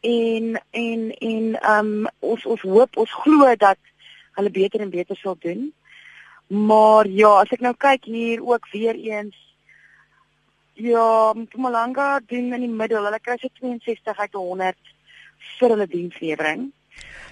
En en en ehm um, ons ons hoop, ons glo dat hulle beter en beter sal doen. Maar ja, as ek nou kyk hier ook weer eens Ja, Mpumalanga doen in die middel. Hulle kry so 62 uit 100 vir hulle dienslewering.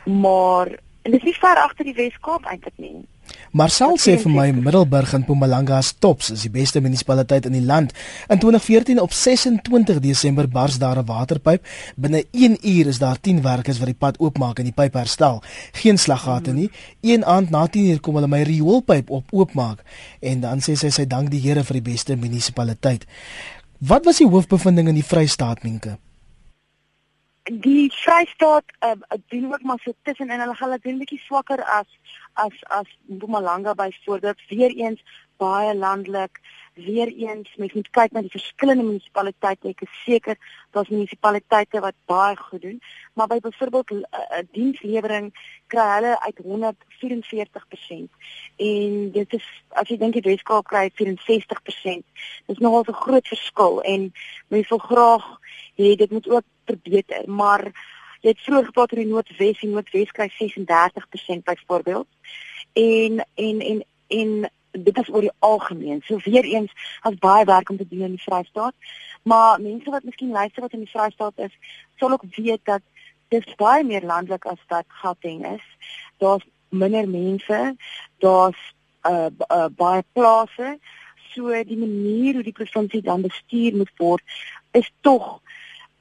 Maar en dit is nie ver agter die Weskaap eintlik nie. Marcel sê vir my Middelburg en Mpumalanga is tops, is die beste munisipaliteit in die land. In 2014 op 26 Desember bars daar 'n waterpyp. Binne 1 uur is daar 10 werkers wat die pad oopmaak en die pyp herstel. Geen slaggate nie. Een aand na 10 uur kom hulle my rioolpyp op oopmaak en dan sê sy sy dank die Here vir die beste munisipaliteit. Wat was die hoofbevinding in die Vrystaat Minke? die Vrystaat uh, doen ook maar so tussenin hulle gaan dit 'n bietjie swakker as as as Mpumalanga byvoorbeeld weer eens baie landelik weer eens mens moet kyk na die verskillende munisipaliteite. Ek is seker daar's munisipaliteite wat baie goed doen maar by byvoorbeeld uh, dienslewering kry hulle uit 144% en dit is as jy dink die Weskaap kry 64% dis nogal 'n groot verskil en mense wil graag hê dit moet ook verbeter, maar jy het vroeër gepraat oor die Noordwes, die Noordwes kry 36% byvoorbeeld. En en en en dit is oor die algemeen. So weer eens, as baie werk om te doen in die Vrystaat, maar mense wat miskien luister wat in die Vrystaat is, sal ook weet dat dit baie meer landelik as wat Gauteng is. Daar's minder mense, daar's uh, uh baie plase. So die manier hoe die provinsie dan bestuur moet word is tog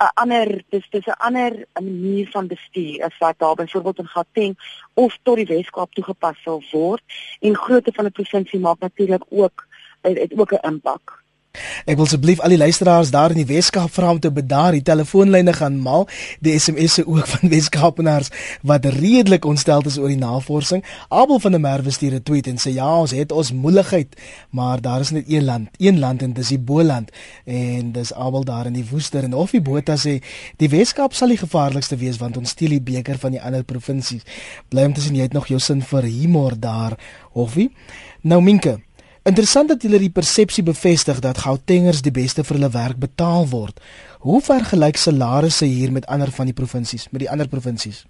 'n ander dis dis 'n ander manier van bestuur as wat daar byvoorbeeld in Gauteng of tot die Weskaap toegepas sal word en grootte van 'n provinsie maak natuurlik ook het ook 'n impak. Ek wil asseblief al die luisteraars daar in die Weskaap vra om te bedaar. Die telefoonlyne gaan mal. Die SMS'e ook van Weskaapenaars wat redelik ontstel is oor die navorsing. Abel van der Merwe stuur 'n tweet en sê ja, ons het ons moeligheid, maar daar is net een land, een land en dis die Boland. En dis Abel daar in die Woester en Offie Botha sê die Weskaap sal die gevaarlikste wees want ons steel die beker van die ander provinsies. Bly om te sien jy het nog jou sin vir humor daar, Offie. Nou Minke, Interessant dat julle die persepsie bevestig dat Gautengers die beste vir hulle werk betaal word. Hoe vergelyk salarisse hier met ander van die provinsies, met die ander provinsies?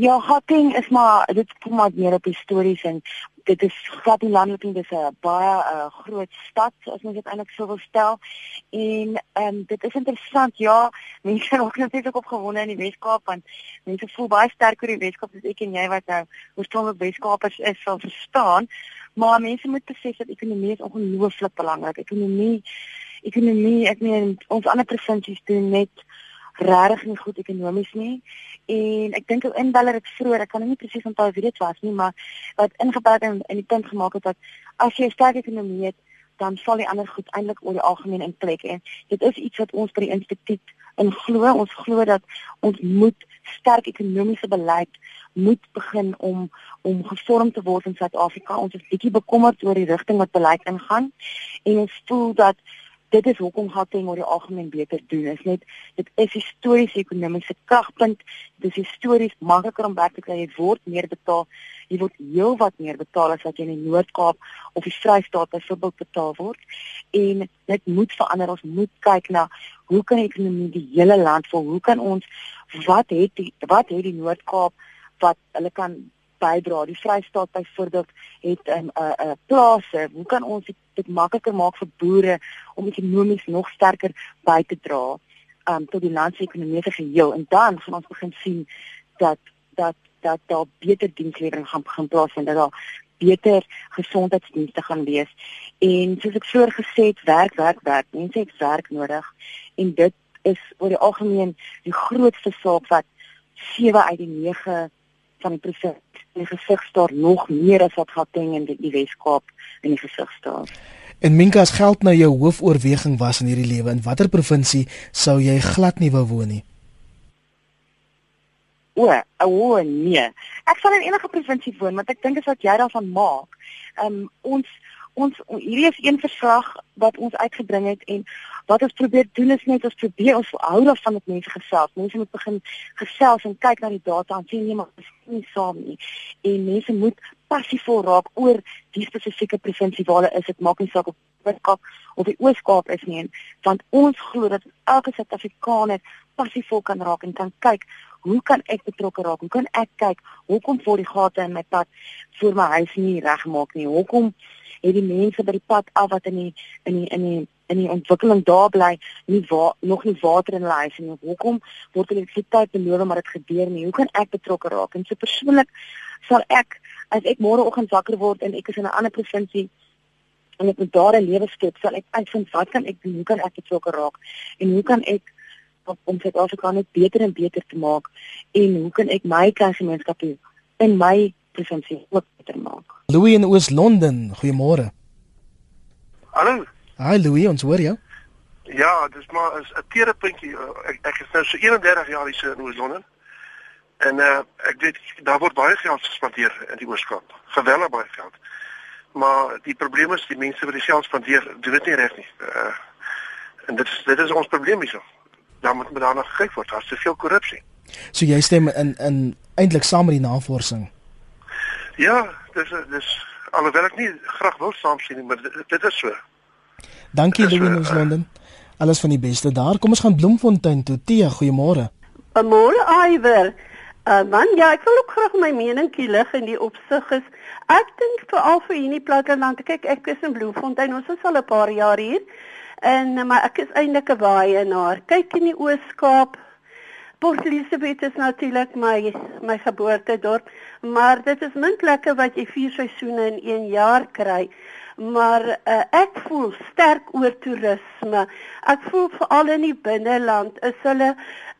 Ja, Gauteng is maar dit kom maar meer op histories en dit is glad nie landelik nie, dis 'n baie uh, groot stad as mens dit eintlik sou wil stel. En ehm um, dit is interessant, ja, mense raak natuurlik opgewonde in die Weskaap want mense voel baie sterk oor die Weskaap, soos ek en jy wat nou oorspronklik Weskaapers is, sal verstaan. Maar mense moet besef dat ekonomie is ongelooflik belangrik. Ekonomie ekonomie, ek meen ons ander provinsies doen net regtig nie goed ekonomies nie. En ek dink ou inbeller het vroeër, ek kan nie presies onthou wie dit was nie, maar wat ingebou in in die punt gemaak het dat as jy 'n sterk ekonomie het, dan val die ander goed eintlik oor die algemeen in plek. En dit is iets wat ons by die instituut in glo. Ons glo dat ons moet sterk ekonomiese beleid moet begin om om gevorm te word in Suid-Afrika. Ons is bietjie bekommerd oor die rigting wat beleid ingaan en ons voel dat dit is hoekom Gauteng oor die algemeen beter doen. Is net dit is historiese ekonomiese kragpunt. Dit is histories makliker om werk te kry. Jy word meer betaal. Jy word heel wat meer betaal as wat jy in die Noord-Kaap of die Vrystaat byvoorbeeld betaal word. En dit moet verander. Ons moet kyk na hoe kan die ekonomie die hele land vol? Hoe kan ons wat het die wat het die Noord-Kaap wat hulle kan bydra. Die Vrystaat byvoorbeeld het 'n um, 'n uh, uh, plase. Hoe kan ons dit makliker maak vir boere om ekonomies nog sterker by te dra um, tot die land se ekonomie se geheel en dan gaan ons begin sien dat dat dat daar beter dienslewering gaan begin plaasvind dat daar beter gesondheidsdienste gaan wees. En soos ek vroeër gesê het, werk werk werk. Mense het werk nodig en dit is oor die algemeen die grootste saak wat 7 uit die 9 van die provinsie in die gesig staar nog meer as wat Gauteng en die Wes-Kaap in die gesig staar. En Minkas geld nou jou hoofoorweging was in hierdie lewe in watter provinsie sou jy glad nie wou woon nie? O, o nee. Ek sal in enige provinsie woon want ek dink is wat jy daarvan maak. Ehm um, ons ons hierdie is een verslag wat ons uitgebring het en wat ons probeer doen is net ons probeer ons hou daarvan met mense gesels. Mense moet begin gesels en kyk na die data en sien nee maar dis nie saam nie. En mense moet passievol raak oor die spesifieke provinsie waar hulle is. Dit maak nie saak of Weskaap of die Oos-Kaap is nie, want ons glo dat elke Suid-Afrikaner passievol kan raak en kan kyk hoe kan ek betrokke raak? Hoe kan ek kyk hoekom word die gate in my pad voor my huis nie regmaak nie? Hoekom het die mense by die pad af wat in die in die in die in die ontwikkeling daar bly nie wa nog nie water in hulle huis nie. Hoekom word elektrisiteit beloof maar dit gebeur nie? Hoe kan ek betrokke raak? En so persoonlik sal ek as ek môreoggend wakker word en ek is in 'n ander provinsie en ek moet daar 'n lewe skep, sal ek uitvind wat kan ek doen? Hoe kan ek betrokke raak? En hoe kan ek om Suid-Afrika net beter en beter te maak en hoe kan ek my gemeenskap in my provinsie ook beter maak? Louis in Oos-London, goeiemôre. Hallo. Hi Louis, ons hoor jou. Ja, dis maar 'n teere puntjie. Ek ek is nou so 31 jaar hier in Oos-London. En uh ek weet daar word baie geld gespandeer in die Ooskaap. Geweldig baie geld. Maar die probleem is die mense wat die geld spandeer, doen dit nie reg nie. Uh en dit is dit is ons probleem hierso. Daar moet met daarna gekyk word. Daar's te veel korrupsie. So jy stem in in eintlik saam met die navorsing. Ja, dis dis alhoewel ek nie graag wil saamstem nie, maar dit, dit is so. Dankie Louis in Londen. Alles van die beste daar. Kom ons gaan Bloemfontein toe. Tia, goeiemôre. Môre Iwer. Uh man, ja, ek wil ook graag my meningkie lig in die opsig is. Ek dink veral vir hierdie platteland. Kyk, ek is in Bloemfontein. Ons is al 'n paar jaar hier. En maar ek is eintlik 'n baie naar. Kyk in die Oos-Kaap. Port Elizabeth is natuurlik my my geboortedorp, maar dit is min plekke wat jy vier seisoene in een jaar kry maar uh, ek voel sterk oor toerisme. Ek voel veral in die binneland is hulle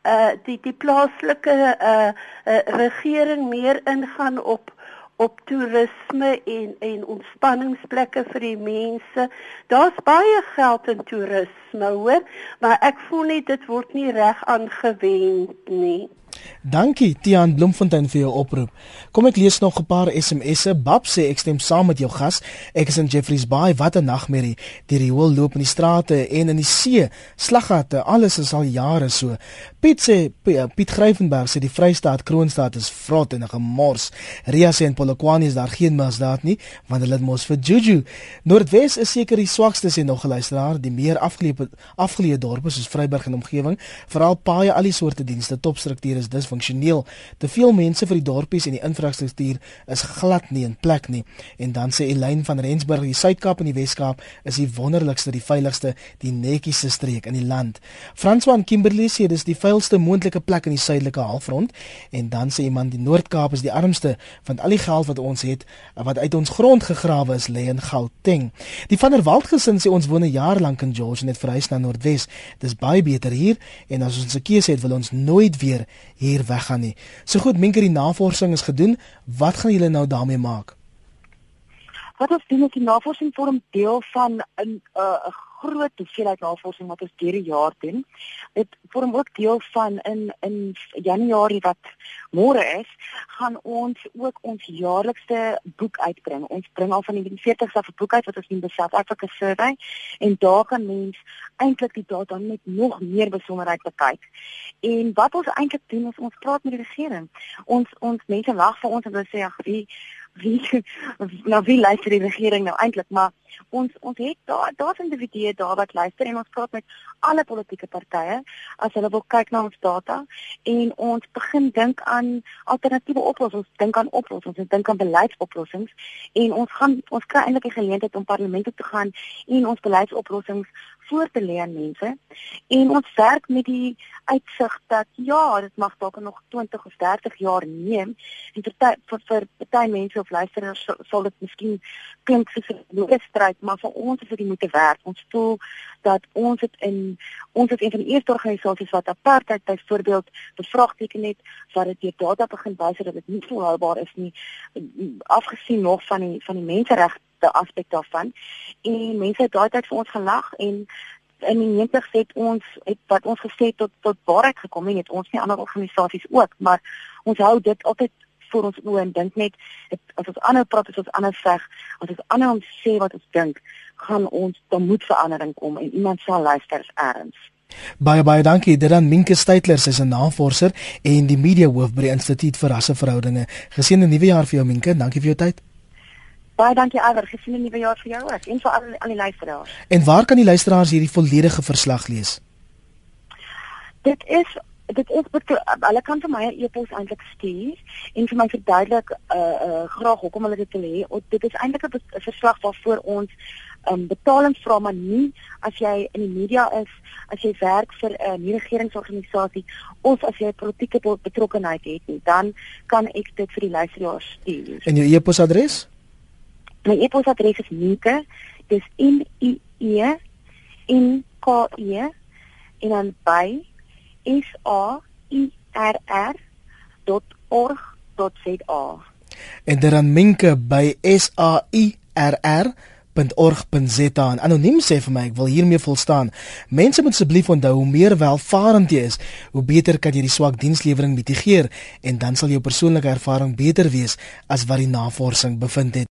uh die die plaaslike uh, uh regering meer ingaan op op toerisme en en ontspanningsplekke vir die mense. Daar's baie geld in toerisme, hoor, maar ek voel nie dit word nie reg aangewend nie. Dankie Tiaan Bloemfontein vir jou oproep. Kom ek lees nog 'n paar SMS'e. Bab sê ek stem saam met jou gas. Ek is in Jeffreys Bay. Wat 'n nagmerrie. Die riool loop in die strate en in die see. Slaggate, alles is al jare so. Piet sê Piet Gryffenberg sê die Vrystaat Kroonstad is vrot en 'n gemors. Ria sê in Polokwane is daar geen misdaad nie, want hulle het mos vir Juju. Noordwes is seker die swakste sê nog 'n luisteraar. Die meer afgeleë afgeleë dorpe soos Vryburg en omgewing, veral paaie al die soorte dienste, topstrukture is disfunksioneel. Te veel mense vir die dorpies en die infrastruktuur is glad nie in plek nie. En dan sê Elyn van Rensburg, die Suid-Kaap en die Wes-Kaap is die wonderlikste, die veiligste, die netjiesste streek in die land. Franswan Kimberley sê dis die vuilste moontlike plek in die suidelike halfrond en dan sê iemand die Noord-Kaap is die armste want al die geld wat ons het wat uit ons grond gegrawe is lê in Gauteng. Die van der Walt gesin sê ons woon 'n jaar lank in George en het verhuis na Noordwes. Dis baie beter hier en as ons 'n keuse het wil ons nooit weer hier weggaan nie. So goed, Minker, die navorsing is gedoen. Wat gaan julle nou daarmee maak? Wat ons doen is die navorsing vorm deel van 'n 'n uh, groot hoeveelheid navorsing wat ons deur die jaar doen. Dit vorm ook deel van in in Januarie wat môre is, gaan ons ook ons jaarlikse boek uitbring. Ons bring al van die 40 se boek uit wat ons in South Africa survey en daar kan mens eintlik die data met nog meer besonderheid bekyk. En wat ons eintlik doen is ons praat met die regering. Ons ons mense lag vir ons en hulle sê ag wie wie nou wie luister die regering nou eintlik maar ons ons het daar daar's individue daar wat luister en ons praat met alle politieke partye as hulle wil kyk na ons data en ons begin dink aan alternatiewe oplossings dink aan oplossings ons dink aan beleidsoplossings en ons gaan ons kry eintlik die geleentheid om parlement toe te gaan en ons beleidsoplossings voor te lê aan mense en ons werk met die uitsig dat ja dit mag dalk nog 20 of 30 jaar neem en vir vir, vir baie mense of luisteraars sal dit miskien klink soos 'n loosstryd maar vir ons is dit moet werk ons voel dat ons het in ons het een van die eerste organisasies wat apartheid byvoorbeeld bevraagteken het wat dit deur data begin wys dat dit nie volhoubaar is nie afgesien nog van die van die menseregte aspek daarvan en mense het daai tyd vir ons gelag en in die 90 het ons het wat ons gesê tot tot waarheid gekom en het ons nie ander organisasies ook maar ons hou dit altyd voor ons oë en dink net het, as ons aanhou praat as ons aanhou veg as ons aanhou om sê wat ons dink gaan ons dan moet verandering kom en iemand sal luister erns Baie baie dankie. Dit dan Minke Steytler, sy's 'n navorser en die media hoof by die Instituut vir Rasseverhoudinge. Geseënde nuwe jaar vir jou Minke. Dankie vir jou tyd. Baie dankie Iver, gesien 'n nuwe jaar vir jou ook en vir al al die luisteraars. En waar kan die luisteraars hierdie volledige verslag lees? Dit is dit is hulle kan vir my 'n e-pos eintlik stuur en vir my verduidelik uh uh graag hoekom hulle dit wil hê. Dit is eintlik 'n verslag waarvoor ons um betaling vra maar nie as jy in die media is, as jy werk vir 'n uh, nie-regeringsorganisasie of as jy politieke betrokkenheid het nie, dan kan ek dit vir die luisteraars stuur. En jou e-posadres? My e-posadres is Minke, dis M I E N K E en dan by s a i r r.org.za. En dan minke by s a i r r.org.za. Anoniem sê vir my, ek wil hiermee volstaan. Mense moet asseblief onthou hoe meer welvarend jy is, hoe beter kan jy die swak dienslewering mitigeer en dan sal jou persoonlike ervaring beter wees as wat die navorsing bevind het.